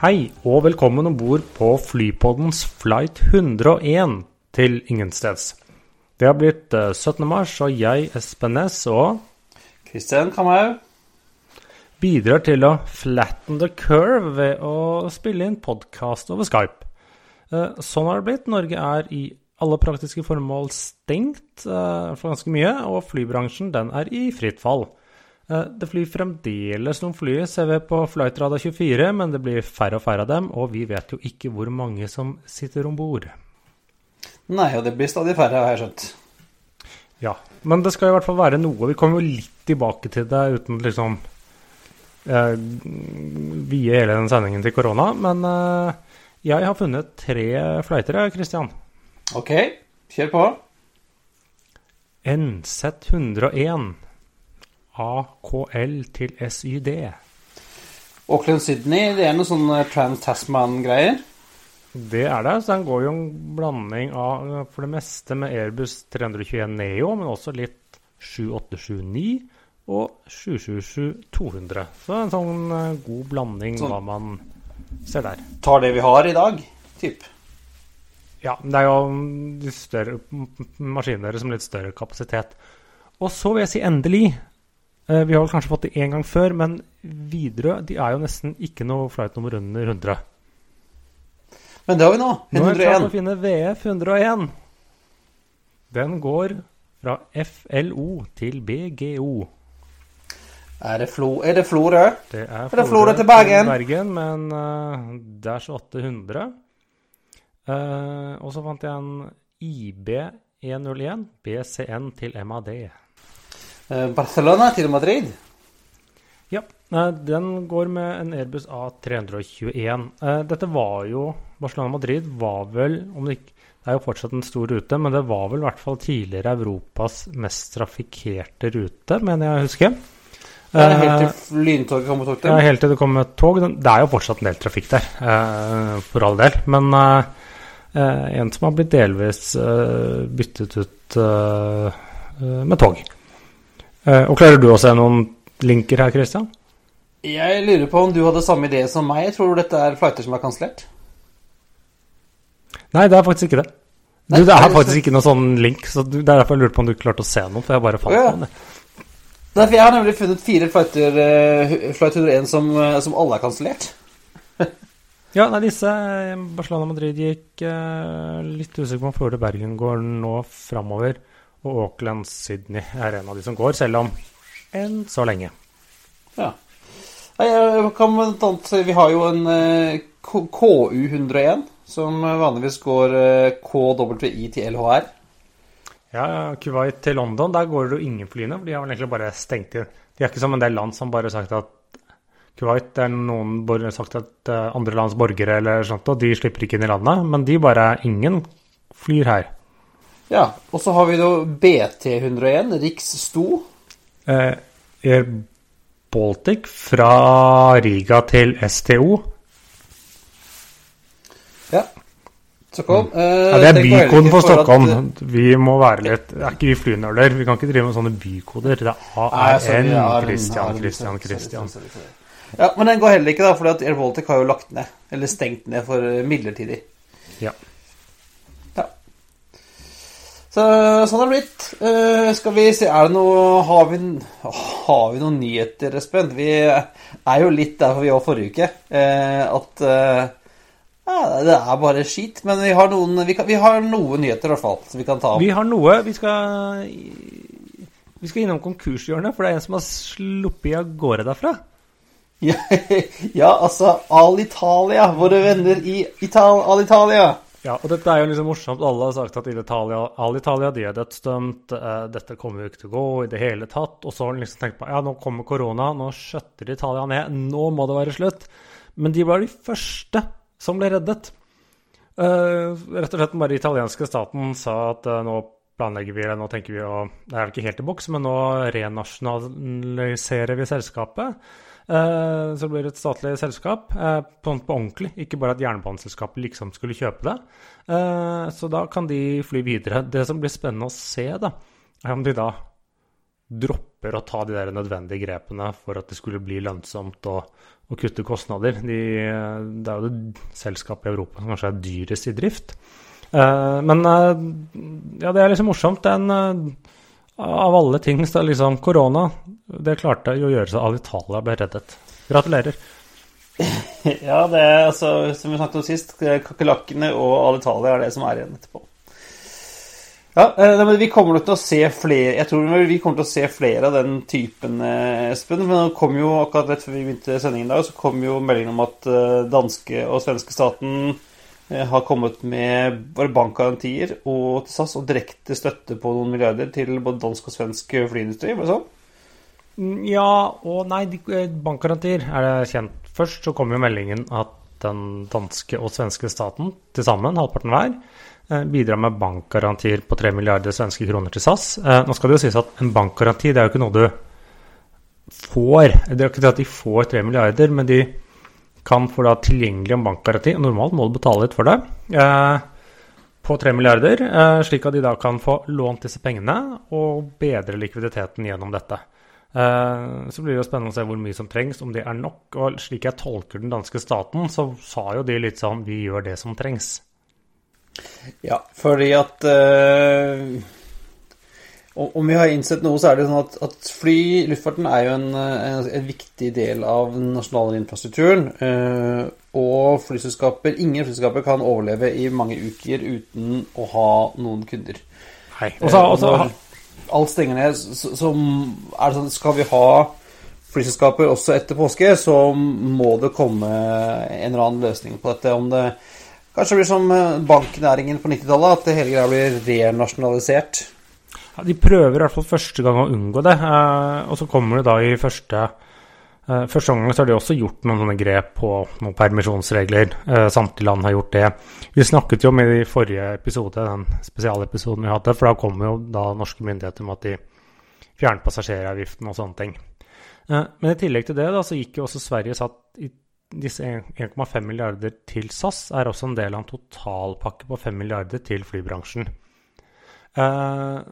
Hei og velkommen om bord på Flypoddens flight 101 til ingensteds. Det har blitt eh, 17. mars, og jeg, Espen Næss, og Kristian Kamau bidrar til å flatten the curve ved å spille inn podkast over Skype. Eh, Sånn har det blitt. Norge er i alle praktiske formål stengt eh, for ganske mye, og flybransjen den er i fritt fall. Eh, Det flyr fremdeles noen fly, ser vi på Flightradar 24, men det blir færre og færre av dem, og vi vet jo ikke hvor mange som sitter om bord. Nei, og det blir stadig færre, har jeg skjønt. Ja, men det skal i hvert fall være noe. Vi kommer jo litt tilbake til det uten liksom eh, vie hele den sendingen til korona. Men eh, jeg har funnet tre flightere, Christian. Ok, kjør på. NZ101 AKL til SYD. Auckland Sydney, det er noe sånn eh, Trans-Tasman-greier. Det er det. Så den går jo en blanding av for det meste med Airbus 321 Neo, men også litt 7879 og 777-200. Så en sånn eh, god blanding Sånn. hva man ser der. Tar det vi har i dag, typ. Ja, men det er jo de større maskiner som litt større kapasitet. Og så vil jeg si endelig. Eh, Vi har vel kanskje fått det én gang før, men Widerøe de er jo nesten ikke noe flight nummer under 100. Men det har vi nå. Nå er vi klart å finne VF 101. Den går fra FLO til BGO. Er det, Flo er det Florø? Det er det Florø til Bergen? Bergen men uh, Dash 800. Uh, og så fant jeg en IB101 BCN til MAD. Eh, Barcelona til Madrid. Ja, eh, den går med en Airbus A321. Eh, dette var jo Barcelona-Madrid var vel om det, ikke, det er jo fortsatt en stor rute, men det var vel i hvert fall tidligere Europas mest trafikkerte rute, mener jeg å huske. Helt til lyntoget kom med tog der? Ja, helt til det kom med tog. Det er jo fortsatt en del trafikk der, for all del. Men en som har blitt delvis byttet ut med tog. Eh, og klarer du å se noen linker her, Christian? Jeg lurer på om du hadde samme idé som meg. Tror du dette er flighter som er kansellert? Nei, det er faktisk ikke det. Du, det er faktisk ikke noen sånn link, så det er derfor jeg lurte på om du klarte å se noe. For jeg bare fant ja. noen. jeg. Derfor jeg har nemlig funnet fire flighter, eh, flight 101 som, eh, som alle er kansellert. Ja, nei, disse Barcelona Madrid gikk litt usikker på om Florø Bergen går nå framover. Og Auckland Sydney er en av de som går, selv om enn så lenge. Ja. Vi har jo en eh, KU101, som vanligvis går eh, KWI til LHR. Ja, ja, Kuwait til London, der går det jo ingen flyene, for de har vel egentlig bare stengt inn. De er ikke som en del land som bare har sagt at Kuwait er noen har sagt at eh, andre lands borgere eller sånt, og de slipper ikke inn i landet. Men de bare Ingen flyr her. Ja, Og så har vi da BT101, Riks Sto. Eh, Air Baltic fra Riga til STO. Ja. Stockholm. Eh, Mm. Ja, det er bykoden for for at- Vi må være litt er ikke vi flynøler. Vi kan ikke drive med sånne bykoder. Det er ARN. Christian, Christian, Christian. Ja, Men den går heller ikke, da, at Air Baltic har jo lagt ned. Eller stengt ned for eh, midlertidig. Ja. Så sånn har det blitt. Uh, skal vi se Er det noe Har vi, har vi noen nyheter, Espen? Vi er jo litt der vi var forrige uke. Uh, at uh, ja, det er bare skit. Men vi har noen, vi kan, vi har noen nyheter, i hvert fall, som vi kan ta opp. Vi har noe. Vi skal Vi skal innom konkurshjørnet, for det er en som har sluppet av gårde derfra. Ja, ja, altså Alitalia, våre venner i Ital Alitalia. Ja, og dette er jo liksom morsomt. Alle har sagt at Italia, all Italia de er dødsdømt. Uh, dette kommer jo ikke til å gå i det hele tatt. Og så har de liksom tenkt på ja, nå kommer korona, nå skjøtter Italia ned. Nå må det være slutt. Men de var de første som ble reddet. Uh, rett og slett bare italienske staten sa at uh, nå planlegger vi, nå tenker vi å Det er ikke helt i boks, men nå renasjonaliserer vi selskapet. Eh, så blir det et statlig selskap eh, på, ordentlig, ikke bare at jernbaneselskapet liksom skulle kjøpe det. Eh, så da kan de fly videre. Det som blir spennende å se, da, er om de da dropper å ta de der nødvendige grepene for at det skulle bli lønnsomt å, å kutte kostnader. De, det er jo det selskapet i Europa som kanskje er dyrest i drift. Men ja, det er liksom morsomt. Den av alle ting så liksom korona Det klarte jo å gjøre så Alitalia ble reddet. Gratulerer. ja, det er altså Som vi snakket om sist, kakerlakkene og Alitalia er det som er igjen etterpå. Ja, eh, men vi kommer til å se flere Jeg tror vi kommer til å se flere av den typen, eh, Espen. Men det kom jo akkurat rett før vi begynte sendingen i dag, så kom jo meldingen om at eh, danske og svenske staten har kommet med bankgarantier og til SAS og direkte støtte på noen milliarder til både dansk og svensk flyindustri. var det sånn? Mm, ja og nei. Eh, bankgarantier er det kjent. Først så kom jo meldingen at den danske og svenske staten til sammen, halvparten hver, eh, bidrar med bankgarantier på 3 milliarder svenske kroner til SAS. Nå skal det jo sies at en bankgaranti det er jo ikke noe du får. Det er ikke det at de får 3 milliarder, men de kan få da tilgjengelig en bankgaranti. Normalt må du betale litt for det. Eh, på 3 milliarder, eh, slik at de da kan få lånt disse pengene og bedre likviditeten gjennom dette. Eh, så blir det jo spennende å se hvor mye som trengs, om det er nok. Og slik jeg tolker den danske staten, så sa jo de litt sånn vi gjør det som trengs. Ja, fordi at uh om vi har innsett noe, så er det sånn at, at fly, luftfarten, er jo en, en, en, viktig del av den nasjonale infrastrukturen. Eh, og flyselskaper, ingen flyselskaper kan overleve i mange uker uten å ha noen kunder. Hei. Også, eh, og når alt stenger ned, så, så, er det sånn Skal vi ha flyselskaper også etter påske, så må det komme en eller annen løsning på dette. Om det kanskje blir som banknæringen på 90-tallet, at det hele greia blir renasjonalisert. De prøver i hvert fall første gang å unngå det. Eh, og så kommer det da i første eh, Første omgang så har de også gjort noen sånne grep på noen permisjonsregler. Eh, samtlige land har gjort det. Vi snakket jo om i forrige episode, den spesialepisoden vi hadde, for da kom jo da norske myndigheter med at de fjernet passasjeravgiften og sånne ting. Men i tillegg til det da, så gikk jo også Sverige satt i disse 1,5 milliarder til SAS er også en del av en totalpakke på 5 milliarder til flybransjen. Uh,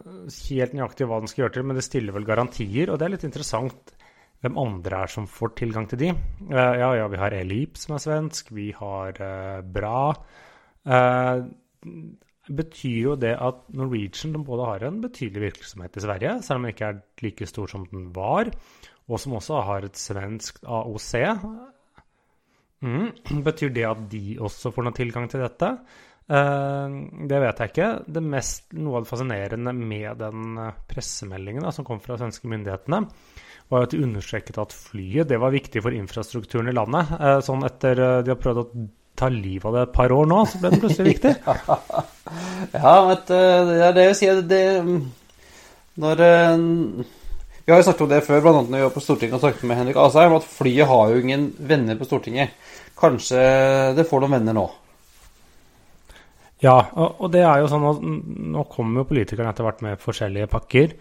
helt nøyaktig hva den skal gjøre til, men det stiller vel garantier. Og det er litt interessant hvem andre er som får tilgang til de. Uh, ja, ja, vi har Elip som er svensk. Vi har uh, Bra. betyr jo det at Norwegian de både har en betydelig virksomhet i Sverige, selv om den ikke er like stor som den var, og som også har et svensk AOC. Mm. Betyr det at de også får noen tilgang til dette? Uh, det vet jeg ikke. Det mest, noe av det fascinerende med den eh, pressemeldingen da, som kom fra svenske myndighetene, var at de understreket at flyet det var viktig for infrastrukturen i landet. Uh, sånn etter de har prøvd å ta livet av det et par år nå, så ble det plutselig viktig. ja, vet du, det er det jeg sier det, Når Vi har jo snakket om det før, bl.a. når vi var på Stortinget og snakket med Henrik Asheim, at flyet har jo ingen venner på Stortinget. Kanskje det får noen venner nå? Ja, og, det er jo sånn at nå kommer jo politikerne etter hvert med forskjellige pakker.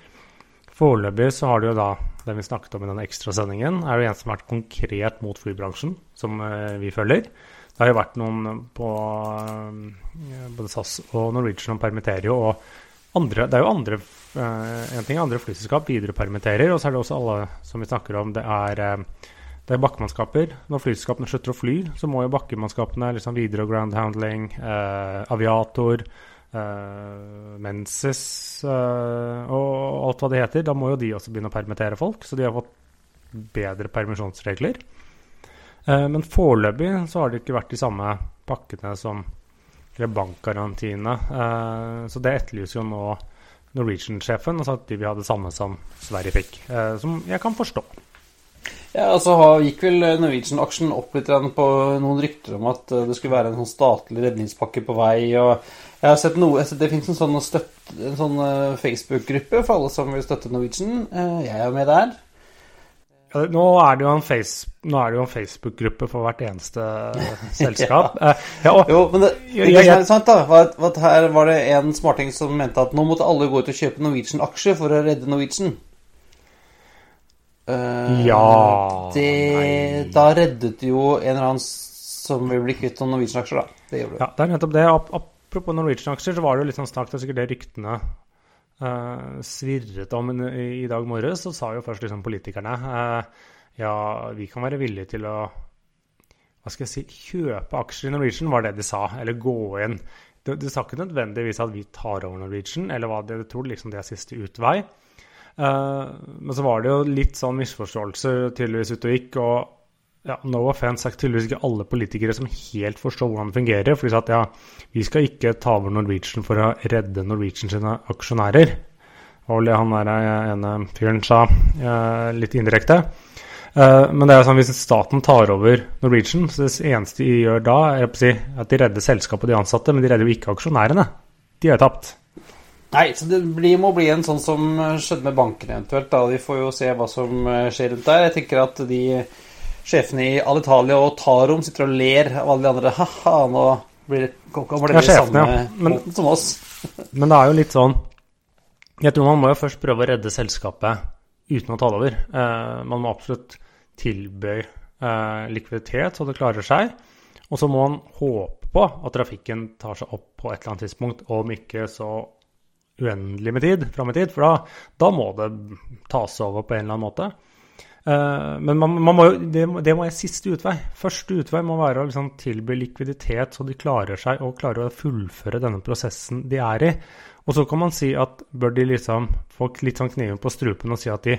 Foreløpig så har det jo da den vi snakket om i den ekstrasendingen, er jo en som har vært konkret mot flybransjen, som uh, vi følger. Det har jo vært noen på uh, både SAS og Norwegian som permitterer jo, og andre Det er jo andre uh, En ting er andre flyselskap viderepermitterer, og så er det også alle som vi snakker om, det er det er bakkemannskaper. Når flyselskapene slutter å fly, så må jo bakkemannskapene liksom videre og ground handling, eh, aviator, eh, Mensis eh, og alt hva det heter. Da må jo de også begynne å permittere folk, så de har fått bedre permisjonsregler. Eh, men foreløpig så har det ikke vært de samme pakkene som bankgarantiene. Eh, så det etterlyser jo nå Norwegian-sjefen, altså at de vil ha det samme som Sverige fikk. Eh, som jeg kan forstå. Ja, altså gikk vel Norwegian-aksjen opp litt på noen rykter om at eh, det skulle være en sånn statlig redningspakke på vei. og jeg har sett noe, Det fins en sånn, sånn eh, Facebook-gruppe for alle som vil støtte Norwegian. Eh, Jeg er med der. Ja, Nå er det jo en, face, er en Facebook-gruppe for hvert eneste selskap. ja. ja, og, Jo, men det, det ja, jeg, er sant da, var at, var at her var det en smarting som mente at nå måtte alle gå ut og kjøpe Norwegian-aksjer for å redde Norwegian. Eh, Ja, det, nei. Da reddet jo en eller annen som vil bli kvitt noen Norwegian-aksjer, da. Det gjorde det. Ja, det er nettopp det. Apropos Norwegian-aksjer, så var det jo litt sånn snakk, det er sikkert det ryktene uh, svirret om i, i dag morges. Så sa jo først liksom politikerne uh, ja, vi kan være villige til å hva skal jeg si, kjøpe aksjer i Norwegian, var det de sa. Eller gå inn. De, de sa ikke nødvendigvis at vi tar over Norwegian, eller hva det, de tror liksom det er siste utvei. Eh, men så var det jo litt sånn misforståelser tydeligvis ute og gikk. og ja, no offense er tydeligvis ikke alle politikere som helt forstår hvordan det fungerer. For de sa at ja, vi skal ikke ta over Norwegian for å redde Norwegian sine aksjonærer. Og det han der eh, ene fyren sa, eh, litt indirekte. Men det er sånn hvis staten tar over Norwegian, så det eneste de gjør da, er at de redder selskapet og de ansatte, men de redder jo ikke aksjonærene. De jo tapt. Nei, så det blir, må bli en sånn som skjedde med bankene eventuelt. da. Vi får jo se hva som eh, skjer rundt der. Jeg tenker at de sjefene i Alitalia og Tarom sitter og ler av alle de andre. Ha-ha, nå blir det, kommer det bli samme ja. Men- som oss. Men det er jo litt sånn Jeg tror man må jo først prøve å redde selskapet uten å ta det over. Eh, man må absolutt tilby eh, likviditet så det klarer seg. Og så må man håpe på at trafikken tar seg opp på et eller annet tidspunkt, om ikke så uendelig med tid fram i tid, for da, da må det tas over på en eller annen måte. Eh, men man, man må, det, det må være siste utvei. Første utvei må være å liksom tilby likviditet så de klarer seg og klarer å fullføre denne prosessen de er i. Og så kan man si at bør de liksom få litt sånn kniven på strupen og si at de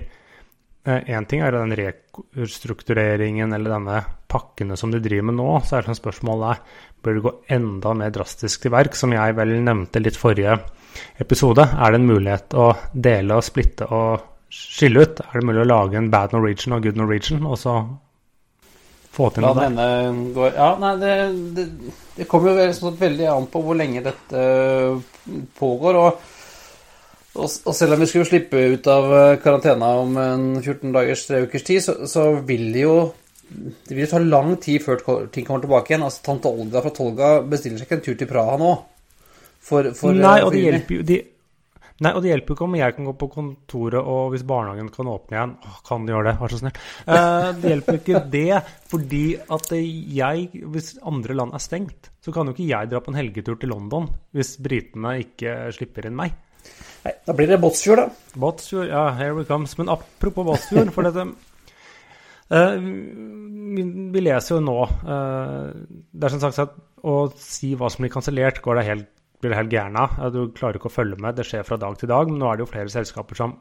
Én ting er den restruktureringen eller denne pakkene som de driver med nå, så er det sånn spørsmålet er bør det gå enda mer drastisk til verk, som jeg vel nevnte litt forrige episode. Er det en mulighet å dele og splitte og skille ut? Er det mulig å lage en bad Norwegian og good Norwegian, og så få til noe der? Ja, nei, det, det, det kommer jo sånn veldig an på hvor lenge dette eh, pågår. og og og selv om vi skulle slippe ut av eh, karantena om en 14 dagers, tre ukers tid, så, så vil det jo det vil ta lang tid før ting kommer tilbake igjen. Altså, Tante Olga fra Tolga bestiller seg ikke en tur til Praha nå. For, for, Nei, eh, og for det hjelper de, Nei, og det hjelper jo ikke om jeg kan gå på kontoret, og hvis barnehagen kan åpne igjen Åh, Kan de gjøre det? Vær så snill. Eh, det hjelper ikke det, fordi at jeg Hvis andre land er stengt, så kan jo ikke jeg dra på en helgetur til London hvis britene ikke slipper inn meg. Nei, da blir det Båtsfjord, da. Båtsfjord, ja, here we comes. Men apropos Båtsfjord, for dette Uh, vi, vi leser jo nå uh, Det er som sagt at å si hva som blir kansellert, går det helt, blir det helt gæren av. Du klarer ikke å følge med, det skjer fra dag til dag. Men nå er det jo flere selskaper som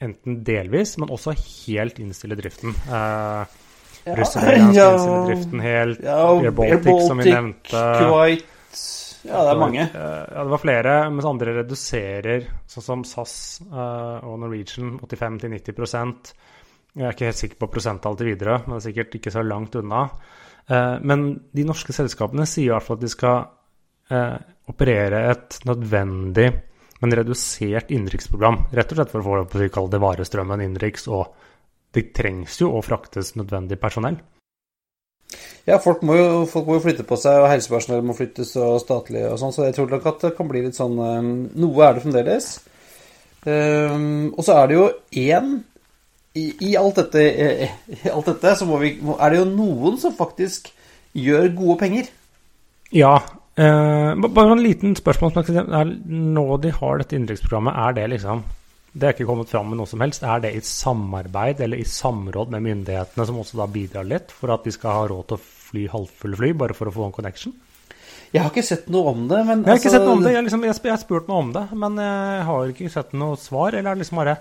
enten delvis, men også helt innstiller driften. Eh, Russland ja. innstiller driften helt. Ja, Air Baltic, som vi nevnte. Kuwait Ja, det er mange. Eh, Ja, det var flere, mens andre reduserer, sånn som SAS eh, og Norwegian, 85-90% Jeg er ikke helt sikker på prosenttall til videre, men det er sikkert ikke så langt unna. Eh, Men de norske selskapene sier i hvert fall at de skal operere et nødvendig, men redusert innenriksprogram. Rett og slett for å få det vi kaller det varestrømmen innenriks, og det trengs jo å fraktes nødvendig personell. Ja, folk må, jo, folk må jo flytte på seg, og helsepersonell må flyttes, og statlig og sånn, så jeg tror nok at det kan bli litt sånn eh, Noe er det fremdeles. Um, og så er det jo én i, I alt dette, eh, i alt dette så må vi, er det jo noen som faktisk gjør gode penger. Ja. Eh, bare en liten spørsmål. nå de har dette innenriksprogrammet, er det liksom Det er ikke kommet fram med noe som helst. Er det i samarbeid eller i samråd med myndighetene, som også da bidrar litt, for at de skal ha råd til å fly halvfulle fly, bare for å få en connection? Jeg har ikke sett noe om det, men Jeg har ikke altså- sett noe om det. Jeg, liksom, jeg, jeg spurt meg om det, men jeg har ikke sett noe svar. Eller er det liksom bare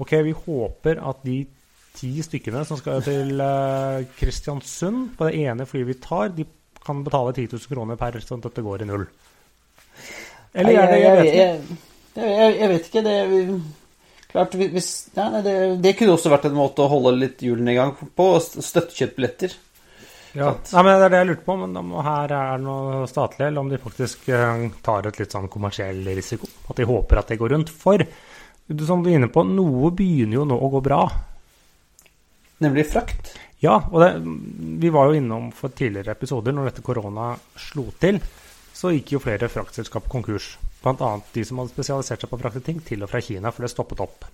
Ok, vi håper at de ti stykkene som skal til eh, Kristiansund på det ene flyet vi tar, de kan betale 10 000 kroner per, sånn at dette går i null. Eller er det Jeg vet ikke. jeg, jeg, jeg, jeg vet ikke. Det Klart, hvis, ja, det, det kunne også vært en måte å holde litt hjulene i gang på. kjøttbilletter. Ja. Nei, men Det er det jeg lurte på, men om her er det noe statlig, eller om de faktisk eh, tar et litt sånn kommersiell risiko. At de håper at det går rundt. For som du er inne på, noe begynner jo nå å gå bra. Nemlig frakt. Ja, og det, vi var jo innom for tidligere episoder, når dette korona slo til, så gikk jo flere fraktselskap konkurs. Bl.a. de som hadde spesialisert seg på å frakte ting til og fra Kina, for det stoppet opp.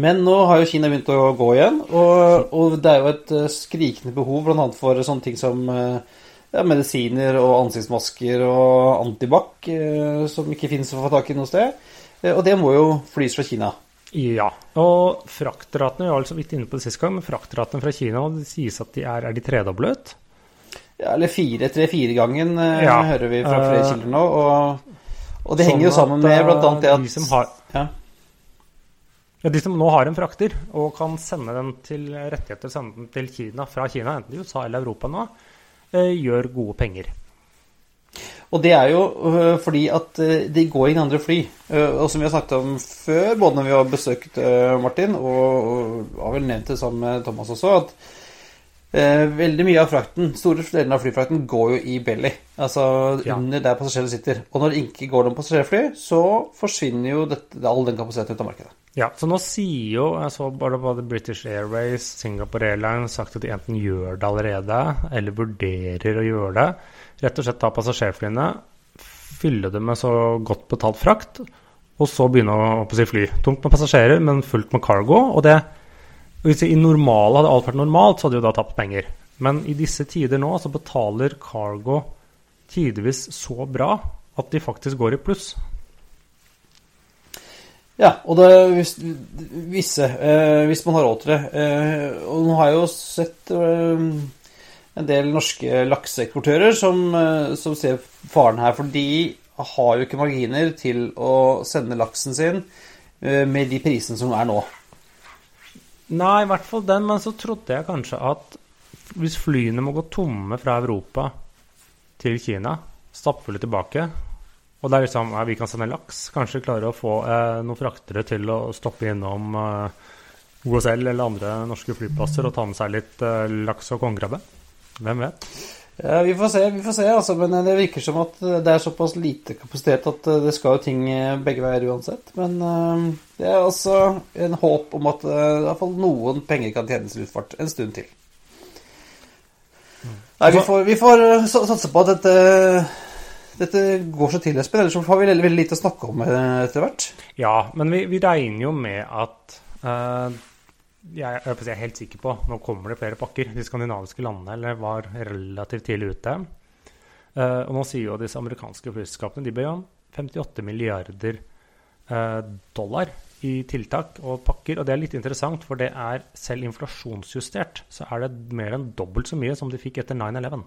Men nå har jo Kina begynt å gå igjen, og, og det er jo et uh, skrikende behov bl.a. for sånne ting som uh, ja, medisiner og ansiktsmasker og antibac, uh, som ikke finnes å få tak i noe sted. og det må jo flys fra Kina. Ja, og fraktratene, vi var altså vidt inne på det sist gang, men fraktratene fra Kina det sies at de er, er de tredoblet. Ja, eller fire, tre-fire-gangen ja, hører vi fra flere kilder nå. og og det sånn henger jo sammen med bl.a. det at de som, har, ja. Ja, de som nå har en frakter og kan sende den til rettigheter sende den til Kina fra Kina, enten i USA eller Europa nå, eh, gjør gode penger. Og det er jo øh, fordi at de går inn andre fly. Og som vi har snakket om før, både når vi har besøkt Martin, og, har vel nevnt det sammen med Thomas også, at Eh, veldig mye av frakten, store deler av flyfrakten går jo i belly. Altså ja. under der passasjerene sitter. Og når det ikke går noen passasjerfly, så forsvinner jo dette, all den kapasiteten ut av markedet. Ja, så nå sier jo jeg så bare både British Airways, Singapore Airlines sagt at de enten gjør det allerede, eller vurderer å gjøre det. Rett og slett ta passasjerflyene, fylle det med så godt betalt frakt, og så begynne å, å si fly. Tungt med passasjerer, men fullt med cargo. og det hvis I normale hadde alt vært normalt, så hadde de jo da tapt penger. Men i disse tider nå så betaler Cargo tidvis så bra at de faktisk går i pluss. Ja, og det hvis, visse, eh, hvis man har råd til det. Eh, og nå har jeg jo sett eh, en del norske lakseeksportører som, eh, som, ser faren her. For de har jo ikke marginer til å sende laksen sin eh, med de prisene som er nå. Nei, i hvert fall den, men så trodde jeg kanskje at hvis flyene må gå tomme fra Europa til Kina, stappfulle tilbake og det er liksom ja, Vi kan sende laks. Kanskje klare å få eh, noen fraktere til å stoppe innom eh, OSL eller andre norske flyplasser og ta med seg litt eh, laks og kongekrabbe. Hvem vet? Ja, Vi får se, vi får se altså, men det virker som at det er såpass lite kapasitet at eh, det skal jo ting eh, begge veier uansett. Men det er altså en håp om at i hvert fall noen penger kan tjenes i luftfart en stund til. Nei, vi får, vi får satse på at dette, dette går så til, Espen. Ellers har vi veldig, veldig lite å snakke om etter hvert. Ja, men vi, vi regner jo med at uh, jeg, jeg, er helt sikker på nå kommer det flere pakker. De skandinaviske landene var relativt tidlig ute. Uh, og nå sier jo disse amerikanske flyselskapene de ber om 58 milliarder uh, dollar i tiltak og pakker. Og det er litt interessant, for det er selv inflasjonsjustert så er det mer enn dobbelt så mye som de fikk etter 9-11.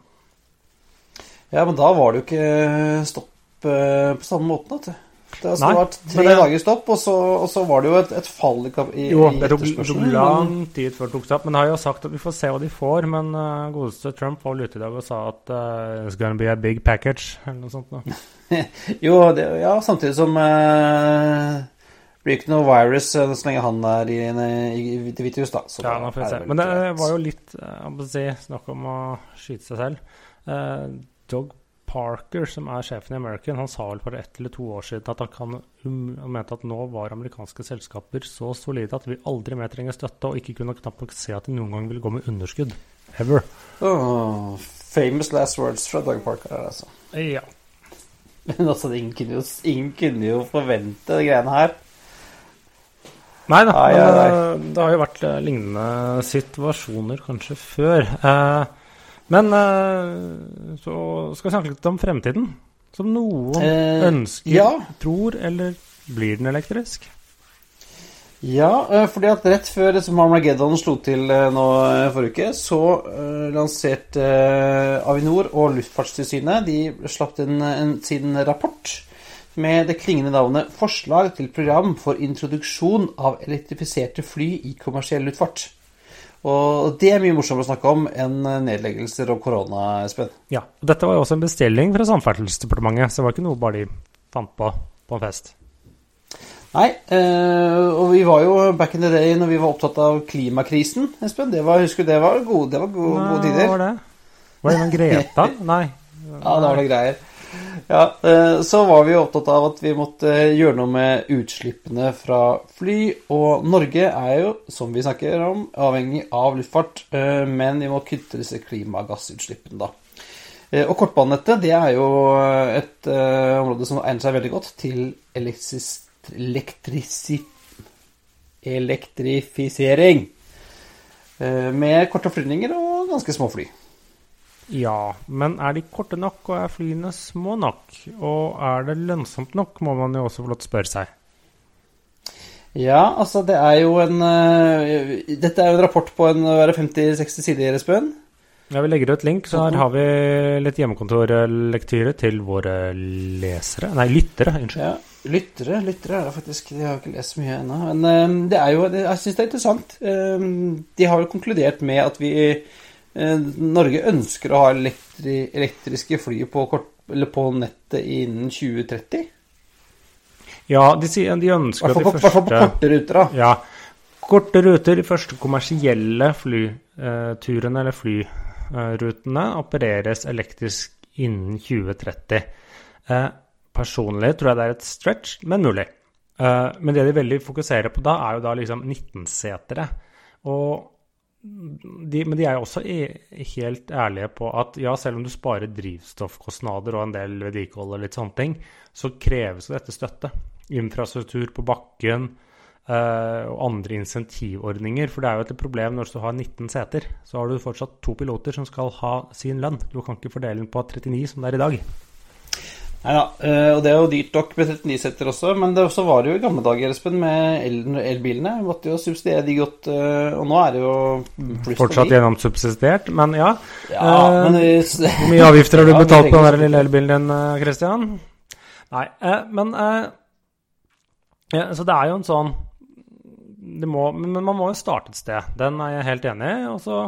Ja, men da var det jo ikke stopp uh, på samme måten. Vet du. Det har vært tre det, dager stopp, og så, og så, var det jo et, et fall i, i Jo, det tok, tok lang tid før det tok stopp. Men har jo sagt at vi får se hva de får. Men uh, godeste Trump var ute i dag og sa at uh, it's gonna be a big package, eller noe sånt. jo, det, ja, samtidig som uh, blir ikke noe virus så lenge han er i, i, i Det hvite hus, da. ja, nå får vi se. Men det var jo litt uh, si, snakk om å skyte seg selv. Eh, Dog Parker, som er sjefen i American, han sa vel for ett eller to år siden at han, kan, han mente at nå var amerikanske selskaper så solide at vi aldri mer trenger støtte, og ikke kunne knapt nok se at de noen gang ville gå med underskudd. Ever. Oh, famous last words fra Doug Parker, altså. Ja. Men altså, ingen kunne jo, ingen kunne jo forvente de greiene her. Nei da, ah, ja, men, det har jo vært eh, lignende situasjoner kanskje før. Eh, men uh, så skal vi snakke litt om fremtiden. Som noen eh, ønsker, ja. tror, eller blir den elektrisk? Ja, eh, fordi at rett før som Armageddon slo til eh, nå forrige uke, så lanserte Avinor og Luftfartstilsynet De slapp en, en, sin rapport med det klingende navnet 'Forslag til program for introduksjon av elektrifiserte fly i kommersiell luftfart'. Og det er mye morsommere å snakke om enn nedleggelser og korona, Espen. Ja, og dette var jo også en bestilling fra Samferdselsdepartementet, så det var ikke noe bare de fant på på en fest. Nei, eh, og vi var jo back in the day når vi var opptatt av klimakrisen, Espen. Det var, husker du, det var gode, det var gode, gode Hva tider. var det? Var det noen Greta? Nei. Ja, det var det greier. Ja, eh, så var vi opptatt av at vi måtte gjøre noe med utslippene fra fly. Og Norge er jo, som vi snakker om, avhengig av luftfart. eh, Men vi må kutte disse klimagassutslippene, da. Eh, Og kortbanenettet det er jo et område som egner seg veldig godt til elektrifisering. Med korte flyvninger og ganske små fly. Ja, men er de korte nok, og er flyene små nok? Og er det lønnsomt nok, må man jo også få lov til å spørre seg. Ja, altså det er jo en uh, Dette er jo en rapport på en hva er det, 50-60 sider, Espen. Ja, Vi legger ut link, så her har vi litt hjemmekontorlektyre til våre lesere Nei, lyttere. Unnskyld. Ja, Lyttere lyttere er det faktisk. De har ikke lest mye ennå. Men eh, det er jo Jeg syns det er interessant. Eh, de har jo konkludert med at vi Norge ønsker å ha elektri, elektriske fly på, kort, eller på nettet innen 2030. Ja, de, sier, de ønsker Hva at de på, hvert fall på korte ruter, da. Ja. Korte ruter, de første kommersielle flyturene eller flyrutene opereres elektrisk innen 2030. Eh, personlig tror jeg det er et stretch, men mulig. Eh, men det de veldig fokuserer på da, er jo da liksom 19-setere. Og de, men de er jo også helt ærlige på at ja, selv om du sparer drivstoffkostnader og en del vedlikehold og litt sånne ting, så kreves dette støtte. Infrastruktur på bakken eh, og andre insentivordninger. For det er jo et problem når du har 19 seter, så har du fortsatt to piloter som skal ha sin lønn. Du kan ikke fordele den på 39 som det er i dag. Nei da, eh, og det er jo dyrt nok med 39-setter også, men det også var det jo i gamle dager, Espen, med el- elbilene. Måtte jo subsidiere de godt, eh, og nå er det jo Fortsatt gjennomsubsidiert, men ja. Ja, Eh, men hvis... Hvor mye avgifter har du Ja, betalt på den der lille elbilen din, eh, Christian? Nei, eh, men eh, ja, Så det er jo en sånn det må, Men man må jo starte et sted. Den er jeg helt enig i. Og så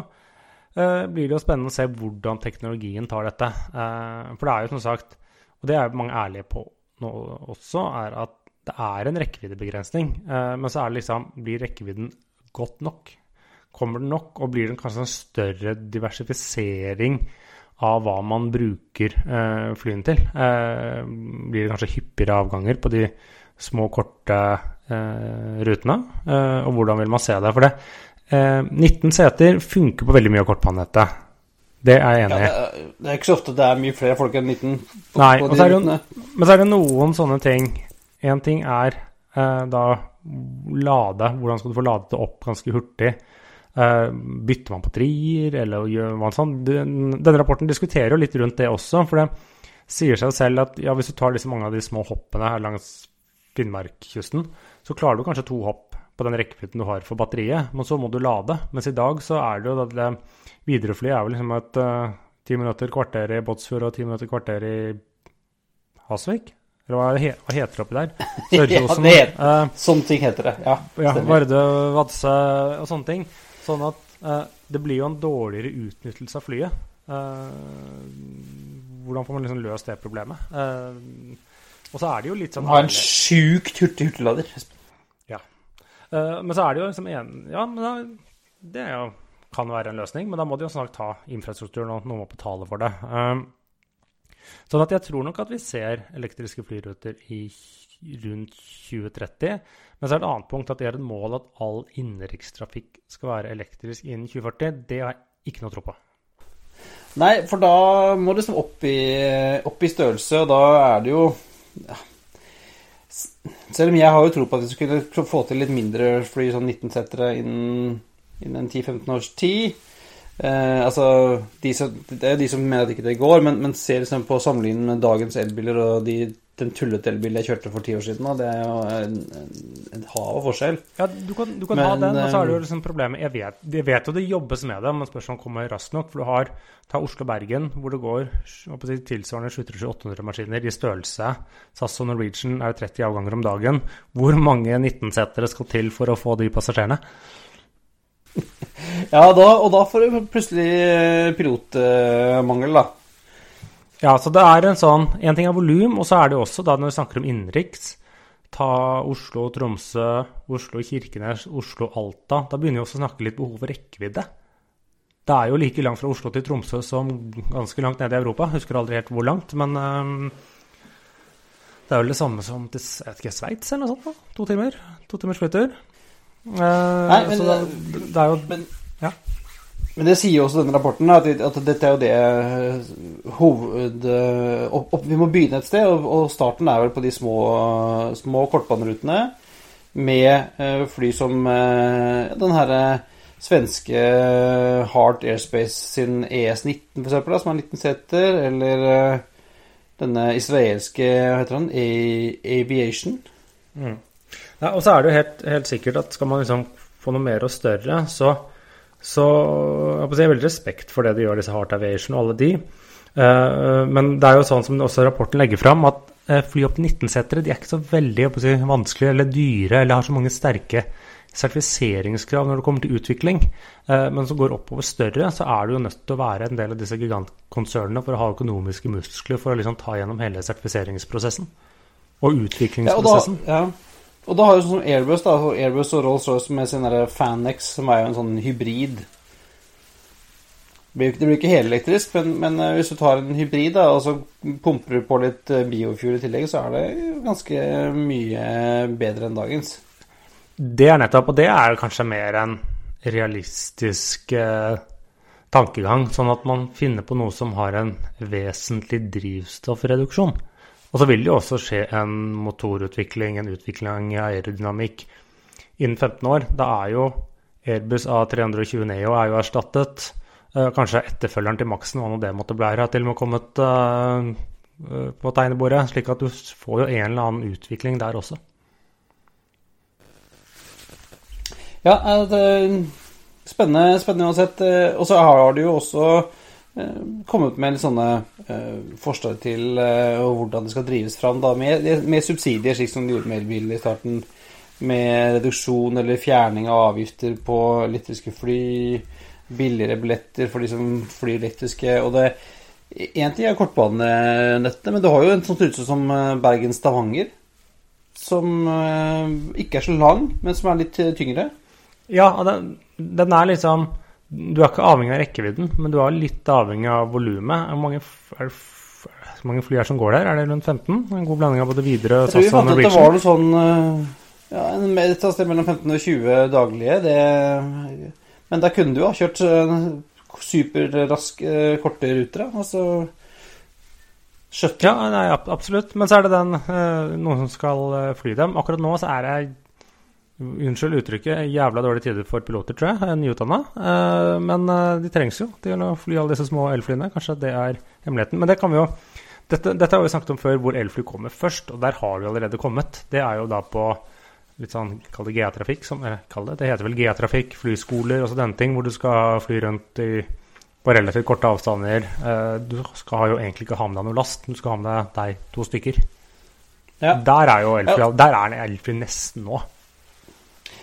blir det jo spennende å se hvordan teknologien tar dette. For det er jo som sagt, og det er mange ærlige på nå også, er at det er en rekkeviddebegrensning. Eh, men så er det liksom Blir rekkevidden godt nok? Kommer den nok, og blir det kanskje en større diversifisering av hva man bruker eh, flyene til? Eh, blir det kanskje hyppigere avganger på de små, korte rutene? Og hvordan vil man se det? For det, eh, 19 seter funker på veldig mye av kortbanenettet. Det er jeg enig i. det, er, det er ikke så ofte det er mye flere folk enn 19 på, Nei, på de er jo- Men så er det noen sånne ting. Én ting er eh, da lade. Hvordan skal du få ladet det opp ganske hurtig? Eh, bytter man batterier, eller gjør man sånn? Den, denne rapporten diskuterer jo litt rundt det også. For det sier seg selv at ja, hvis du tar disse mange av de små hoppene her langs Finnmarkkysten, så klarer du kanskje to hopp på den rekkevidden du har for batteriet, men så må du lade. Mens i dag så er det jo at det Widerøe-flyet er vel liksom et ti ti minutter, kvarter i Båtsfjord og ti minutter, kvarter i Hasvik? Eller hva, he, hva heter det oppi der? Sørkjosen? det uh, eh, Sånne ting heter det. Ja, ja. Vardø, Vadsø og sånne ting. Sånn at uh, det blir jo en dårligere utnyttelse av flyet. Eh, hvordan får man liksom løst det problemet? Eh, og så er det jo litt sånn Ha en sjukt hurtig hurtiglader. Eh, men så er det jo liksom en Ja, men da, det er jo, kan være en løsning, men da må de jo snart ta infrastrukturen, og noen må betale for det. Um, sånn at jeg tror nok at vi ser elektriske flyruter i rundt 2030. Men så er det et annet punkt at det er et mål at all innenrikstrafikk skal være elektrisk innen 2040. Det har jeg ikke noe tro på. Nei, for da må det liksom opp i, opp i størrelse, og da er det jo ja. Selv om jeg har jo tro på at vi skulle få til litt mindre fly, sånn 19-settere, innen, innen 10-15 års tid. Eh, altså, de som, Det er jo de som mener at ikke det går, men, men ser liksom på sammenligningen med dagens elbiler og de, den tullete elbilen jeg kjørte for ti år siden, Da. det er jo en, en, en hav av forskjell. Ja, du kan, du kan Men, ha den, og så er det jo eh, liksom problemet Jeg vet, jeg vet jo det jobbes med det, men spørsmålet kommer raskt nok. For du har ta Oslo-Bergen, hvor det går si, tilsvarende 700-800 maskiner i størrelse. SAS og Norwegian er jo 30 avganger om dagen. Hvor mange 19-setere skal til for å få de passasjerene? Ja, da, og da får du plutselig pilotmangel, da. Ja, så det er en sånn En ting er volum, og så er det jo også, da når vi snakker om innenriks ta Oslo-Tromsø, Oslo-Kirkenes, Oslo-Alta. Da begynner vi også å snakke litt behov for rekkevidde. Det er jo like langt fra Oslo til Tromsø som ganske langt ned i Europa. Husker aldri helt hvor langt, men um, det er vel det samme som til jeg vet ikke, Sveits eller noe sånt. Da. To timer. To timers flytur. Uh, Nei, men, så det, det, er jo men, ja. Men det sier jo også denne rapporten, at, at dette er jo det eh, hoved... Opp, opp, vi må begynne et sted, og, og starten er vel på de små, små kortbanerutene med uh, fly som den herre svenske Heart Airspace sin ES-19, for eksempel, som er 19 seter, eller denne israelske hva heter den, Aviation. Mm. Ja, og så er det jo helt, helt, sikkert at skal man liksom få noe mer og større, så, så jeg, har veldig respekt for det de gjør, disse Heart Aviation og alle de. Uh, men det er jo sånn som også rapporten legger fram, at uh, fly opp til 19-setere de er ikke så veldig si, vanskelige eller dyre eller har så mange sterke sertifiseringskrav når det kommer til utvikling. Uh, men som går oppover større, så er du jo nødt til å være en del av disse gigantkonsernene for å ha økonomiske muskler for å liksom ta gjennom hele sertifiseringsprosessen og utviklingsprosessen. Ja, og da, ja. Og da har jo sånn som Airbus da, Airbus og Rolls-Royce med sin Fanex, som er jo en sånn hybrid. Det blir ikke helelektrisk, men, men eh, hvis du tar en hybrid da, og så pumper du på litt eh, biofuel i tillegg, så er det ganske mye bedre enn dagens. Det er nettopp, og det er kanskje mer en realistisk eh, tankegang. Sånn at man finner på noe som har en vesentlig drivstoffreduksjon. Og så vil det jo også skje en motorutvikling, en utvikling i aerodynamikk innen 15 år. Da er jo Airbus A320 Neo er jo erstattet. Uh, kanskje etterfølgeren til Maxen, hva nå det måtte bli, har til og med kommet uh, uh, på tegnebordet. Slik at du får jo en eller annen utvikling der også. Ja, det spennende, spennende uansett. Og så har du jo også Eh, kommet med litt sånne uh, forslag til uh, hvordan det skal drives fram da, med, med, subsidier, slik som de gjorde med elbil i starten. Med reduksjon eller fjerning av avgifter på elektriske fly. Billigere billetter for de som flyr elektriske. Og det Én ting er kortbanenettet, men du har jo en sånn rute som Bergen-Stavanger. Som ikke er så lang, men som er litt tyngre. Ja, den, den er liksom du er ikke avhengig av rekkevidden, men du er litt avhengig av volumet. Hvor mange, mange fly er som går der? Er det rundt 15? En god blanding av både Widerøe, SAS og Norwegian? Jeg tror vi fant at det var noe sånn ja, ja, et sted mellom 15 og 20 daglige. Det, men da kunne du ha kjørt eh, superraske, eh, korte ruter. Altså Shuttle. Ja, nei, absolutt. Men så er det den noen som skal fly dem. Akkurat nå så er det Unnskyld uttrykket, jævla dårlige tider for piloter, tror jeg. Nyutdanna. Uh, men uh, de trengs jo til å fly alle disse små elflyene. Kanskje det er hemmeligheten. Men det kan vi jo dette, dette, har vi snakket om før, hvor elfly kommer først. Og der har vi allerede kommet. Det er jo da på litt sånn, kall det GA-trafikk, som jeg kaller det. Det heter vel GA-trafikk, flyskoler og sånne ting, hvor du skal fly rundt i, på relativt korte avstander. Du skal jo egentlig ikke ha med deg noe last, du skal ha med deg to stykker. Ja. Der er jo elfly, der er elfly nesten nå.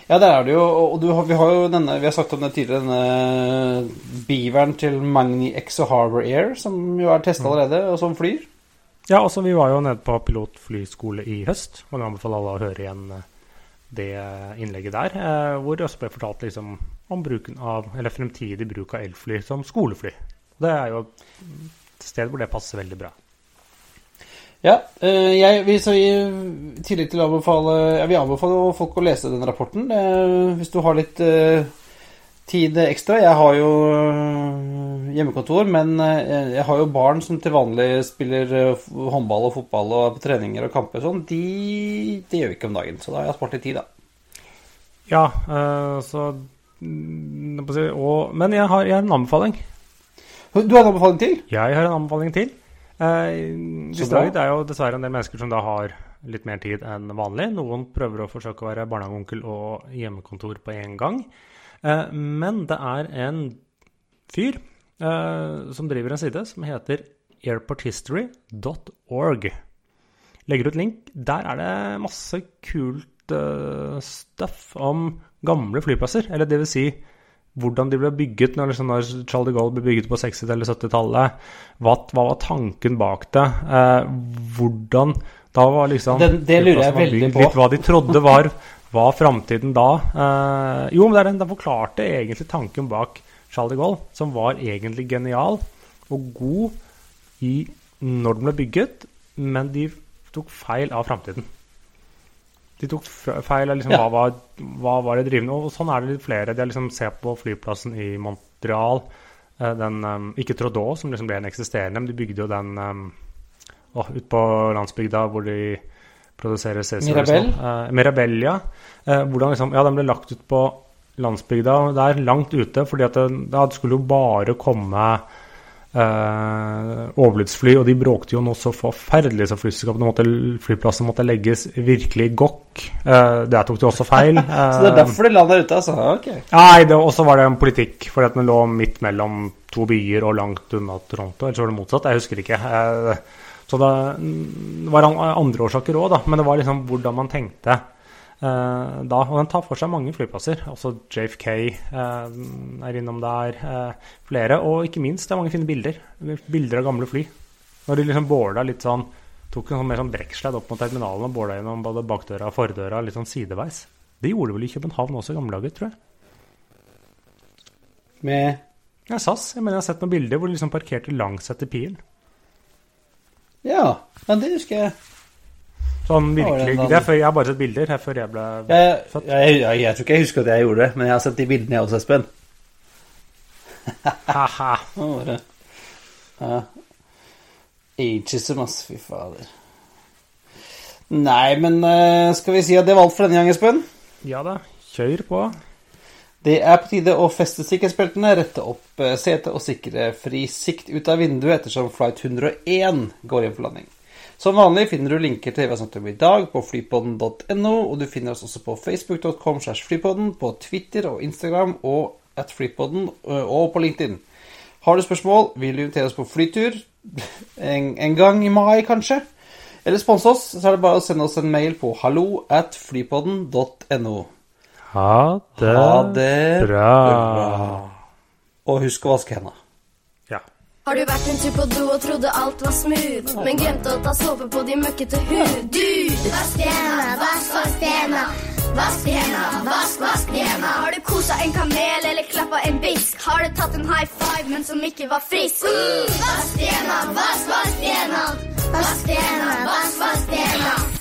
Ja, der er det jo. Og du, vi har jo denne Vi har sagt om det tidligere, denne beaveren til Magni Exo Harbor Air, som jo er testa mm. allerede, og som flyr. Ja, altså vi var jo nede på pilotflyskole i høst. Og jeg anbefaler alle å høre igjen eh, det innlegget der, eh, hvor det også ble fortalt liksom om bruken av, eller fremtidig bruk av elfly som skolefly. Det er jo et sted hvor det passer veldig bra. Ja, eh, jeg vil så i tillegg til å anbefale Jeg vil anbefale folk å lese den rapporten eh, hvis du har litt eh, tid ekstra. Jeg har jo hjemmekontor, men jeg har jo barn som til vanlig spiller håndball og fotball og er på treninger og kamper og sånn. De, det gjør vi ikke om dagen, så da har jeg spart litt tid, da. Ja, så og, Men jeg har, jeg har en anbefaling. Du har en anbefaling til? Jeg har en anbefaling til. Uh, det er jo dessverre en del mennesker som da har litt mer tid enn vanlig. Noen prøver å forsøke å være barnehageonkel og hjemmekontor på én gang. Eh, men det er en fyr eh, som driver en side som heter airporthistory.org. Legger ut link. Der er det masse kult stuff om gamle flyplasser. Eller det vil si hvordan de ble bygget når, liksom, når Charles de Gaulle ble bygget på 60- eller 70-tallet. Hva, hva, var tanken bak det? Eh, hvordan Da var liksom Det, det lurer jeg veldig bygd på. Litt hva de trodde var, var framtiden da. Eh, jo, men det er den, den forklarte egentlig tanken bak Charles de Gaulle, som var egentlig genial og god i når den ble bygget, men de tok feil av framtiden. De tok feil av liksom, Ja. hva, var, hva var det drivende. Og sånn er det litt flere. De har liksom ser på flyplassen i Montreal. eh, Den, um, ikke Trudeau, som liksom ble en eksisterende, men de bygde jo den um, åh, ut på landsbygda hvor de produserer Cæsar. Mirabel? Uh, Mirabel, ja. Eh, hvordan liksom, ja, den ble lagt ut på landsbygda der, langt ute, fordi at det, det skulle jo bare komme eh, overlydsfly, og de bråkte jo noe så forferdelig så flyselskapene måtte, flyplassen måtte legges virkelig gokk. Eh, der tok de også feil. Så det er derfor de la der ute, altså? Ok. Nei, og så var det en politikk, fordi at den lå midt mellom to byer og langt unna Toronto. Eller så var det motsatt, jeg husker ikke. Eh, Så det mm, var andre årsaker òg, da. Men det var liksom hvordan man tenkte da. Og den tar for seg mange flyplasser. Også JFK eh, er innom der. eh, flere. Og ikke minst, det er mange fine bilder. Bilder av gamle fly. Når de liksom båla litt sånn Tok en sånn mer sånn brekksledd opp mot terminalen og båla gjennom både bakdøra og fordøra litt sånn sideveis. Det gjorde de vel i København også i gamle dager, tror jeg. Med Ja, SAS. Jeg mener jeg har sett noen bilder hvor de liksom parkerte langs etter pilen. Ja, men det husker jeg. Sånn virkelig det er før, Jeg har bare sett bilder her før jeg ble Jeg, født. jeg, jeg, jeg tror ikke jeg husker at jeg gjorde det, men jeg har sett de bildene jeg også, Espen. Haha. Ja. Ageism, ass. Fy fader. Nei, men eh, skal vi si at det var alt for denne gang, Espen? Ja da, kjør på. Det er på tide å feste sikkerhetsbeltene, rette opp eh, setet og sikre fri sikt ut av vinduet ettersom flight 101 går inn for landing. Som vanlig finner du linker til det vi har snakket om i dag på flypodden.no, og du finner oss også på facebook.com slash flypodden, på Twitter og Instagram og at flypodden eh, og på LinkedIn. Har du spørsmål, vil du invitere oss på flytur en, en gang i mai, kanskje? Eller sponse oss, så er det bare å sende oss en mail på hallo at flypodden.no. Ha det, Ha det bra. Og husk å vaske hendene. Har du vært en tur på do og trodde alt var smooth, men glemte å ta såpe på de møkkete hud? Du! Vask hendene, vask, vask hendene. Vask hendene, vask, vask hendene. Har du kosa en kamel eller klappa en bisk? Har du tatt en high five, men som ikke var frisk? Mm. Vask hendene, vask, vask hendene. Vask hendene, vask, vask hendene.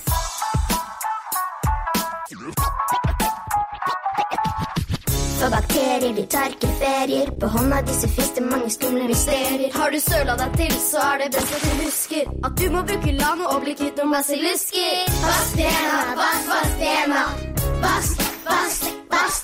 Bakterier de tar ikke ferier. På hånda disse fins det mange skumle mysterier. Har du søla deg til, så er det best at du husker at du må bruke lano og bli kvitt noen basillusker. Vask hendene, vask, vask hendene. Vask, vask, vask